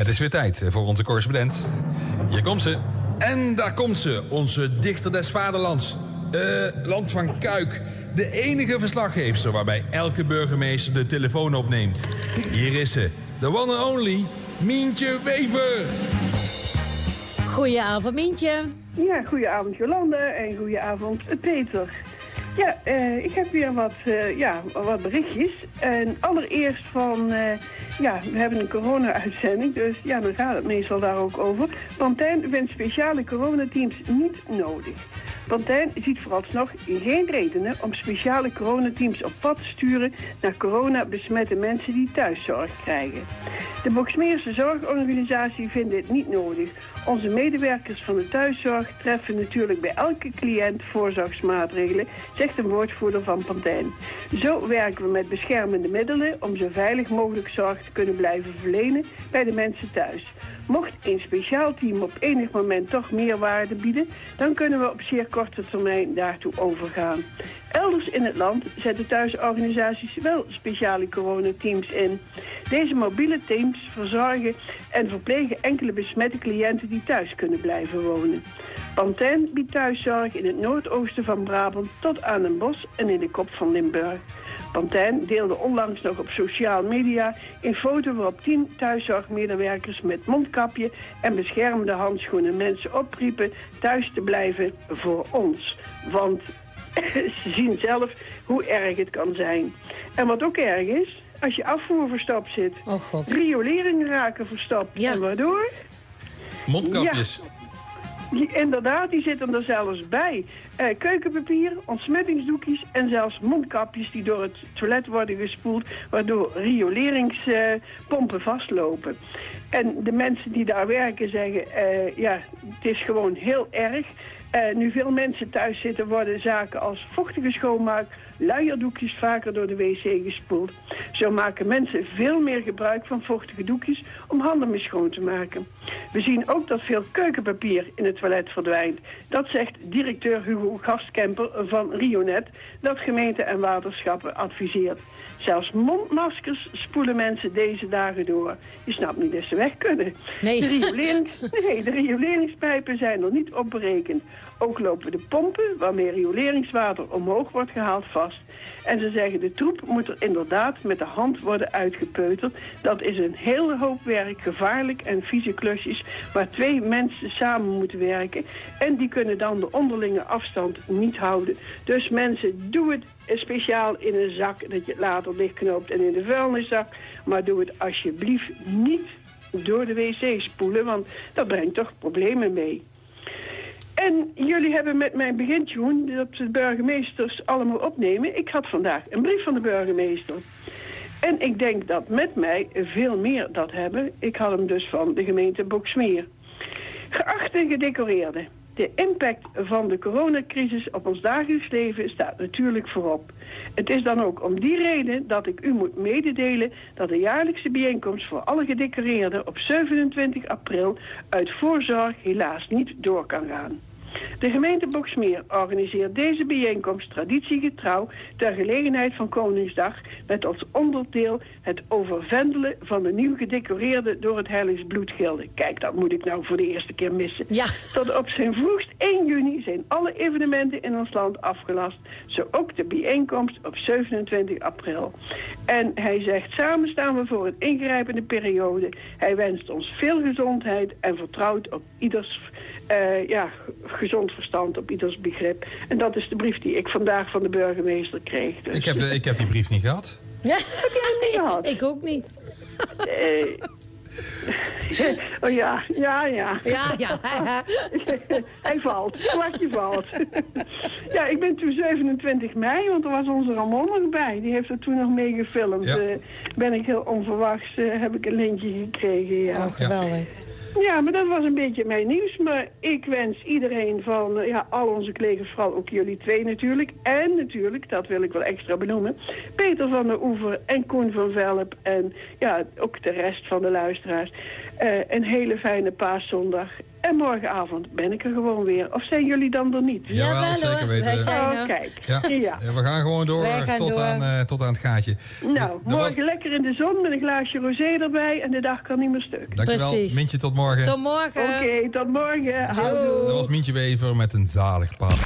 Het is weer tijd voor onze correspondent. Hier komt ze. En daar komt ze, onze dichter des vaderlands. Eh, land van Kuik. De enige verslaggeefster waarbij elke burgemeester de telefoon opneemt. Hier is ze, de one and only, Mientje Wever. Goedenavond, Mientje. Ja, goedenavond Jolande en goedenavond Peter. Ja, eh, ik heb weer wat, eh, ja, wat berichtjes. En allereerst van, eh, ja, we hebben een corona-uitzending, dus ja, dan gaat het meestal daar ook over. Pantijn vindt speciale coronateams niet nodig. Pantijn ziet vooralsnog geen redenen om speciale coronateams op pad te sturen naar corona-besmette mensen die thuiszorg krijgen. De Boksmeerse Zorgorganisatie vindt dit niet nodig. Onze medewerkers van de thuiszorg treffen natuurlijk bij elke cliënt voorzorgsmaatregelen, zegt een woordvoerder van Pantijn. Zo werken we met beschermende middelen om zo veilig mogelijk zorg te kunnen blijven verlenen bij de mensen thuis. Mocht een speciaal team op enig moment toch meer waarde bieden, dan kunnen we op zeer korte termijn daartoe overgaan. Elders in het land zetten thuisorganisaties wel speciale coronateams in. Deze mobiele teams verzorgen en verplegen enkele besmette cliënten die thuis kunnen blijven wonen. Pantijn biedt thuiszorg in het noordoosten van Brabant tot aan Den Bosch en in de kop van Limburg. Pantijn deelde onlangs nog op sociale media een foto waarop tien thuiszorgmedewerkers met mondkapje en beschermende handschoenen mensen opriepen thuis te blijven voor ons. Want ze zien zelf hoe erg het kan zijn. En wat ook erg is, als je afvoer verstopt zit, Oh god. rioleringen raken verstopt. Ja. En waardoor? Mondkapjes. Inderdaad, die zitten er zelfs bij. Eh, keukenpapier, ontsmettingsdoekjes en zelfs mondkapjes die door het toilet worden gespoeld, waardoor rioleringspompen vastlopen. En de mensen die daar werken zeggen, eh, ja, het is gewoon heel erg. Eh, nu veel mensen thuis zitten, worden zaken als vochtige schoonmaak, luierdoekjes vaker door de wc gespoeld. Zo maken mensen veel meer gebruik van vochtige doekjes om handen mee schoon te maken. We zien ook dat veel keukenpapier in het toilet verdwijnt. Dat zegt directeur Hugo Gastkemper van Rionet, dat gemeenten en waterschappen adviseert. Zelfs mondmaskers spoelen mensen deze dagen door. Je snapt niet dat ze weg kunnen. Nee. De, nee, de rioleringspijpen zijn er niet op berekend. Ook lopen de pompen, waarmee rioleringswater omhoog wordt gehaald, vast. En ze zeggen de troep moet er inderdaad met de hand worden uitgepeuterd. Dat is een hele hoop werk, gevaarlijk en vieze klusjes... waar twee mensen samen moeten werken. En die kunnen dan de onderlinge afstand niet houden. Dus mensen, doe het speciaal in een zak... dat je later dichtknoopt en in de vuilniszak. Maar doe het alsjeblieft niet door de wc spoelen... want dat brengt toch problemen mee. En jullie hebben met mijn begintune dat de burgemeesters allemaal opnemen. Ik had vandaag een brief van de burgemeester. En ik denk dat met mij veel meer dat hebben. Ik had hem dus van de gemeente Boksmeer. Geachte gedecoreerden. De impact van de coronacrisis op ons dagelijks leven staat natuurlijk voorop. Het is dan ook om die reden dat ik u moet mededelen dat de jaarlijkse bijeenkomst voor alle gedecoreerden op 27 april uit voorzorg helaas niet door kan gaan. De gemeente Boksmeer organiseert deze bijeenkomst traditiegetrouw ter gelegenheid van Koningsdag met als onderdeel het overvendelen van de nieuw gedecoreerde door het Heilige Bloedgilde. Kijk, dat moet ik nou voor de eerste keer missen. Ja. Tot op zijn vroegst 1 juni zijn alle evenementen in ons land afgelast. Zo ook de bijeenkomst op 27 april. En hij zegt, samen staan we voor een ingrijpende periode. Hij wenst ons veel gezondheid en vertrouwt op ieders eh, ja, gezond verstand, op ieders begrip. En dat is de brief die ik vandaag van de burgemeester kreeg. Dus, Ik heb, ik heb die brief niet gehad. Ja. niet gehad? Ik ook niet. eh, oh ja, ja, ja. Ja, ja. Hij valt. Het kwartje valt. ja, ik ben toen 27 mei, want er was onze Ramon nog bij. Die heeft er toen nog mee gefilmd. Ja. Eh, ben ik heel onverwachts, eh, heb ik een lintje gekregen, ja. Oh, geweldig. Ja, maar dat was een beetje mijn nieuws. Maar ik wens iedereen van, eh, ja, al onze collega's, vooral ook jullie twee natuurlijk. En natuurlijk, dat wil ik wel extra benoemen, Peter van der Oever en Koen van Velp. En ja, ook de rest van de luisteraars. eh, een hele fijne paaszondag. En En morgenavond ben ik er gewoon weer. Of zijn jullie dan er niet? Jawel, Jawel, zeker hoor, weten. wij zijn Oh, er. kijk. Ja. Ja. Ja, we gaan gewoon door gaan tot, door. Aan, eh, tot aan het gaatje. Nou, morgen lekker in de zon met een glaasje rosé erbij en de dag kan niet meer stuk. Dankjewel. Precies. Mintje, tot morgen. Tot morgen. Oké, tot morgen. Houdoe. Doei. Dat was Mintje Wever met een zalig paard.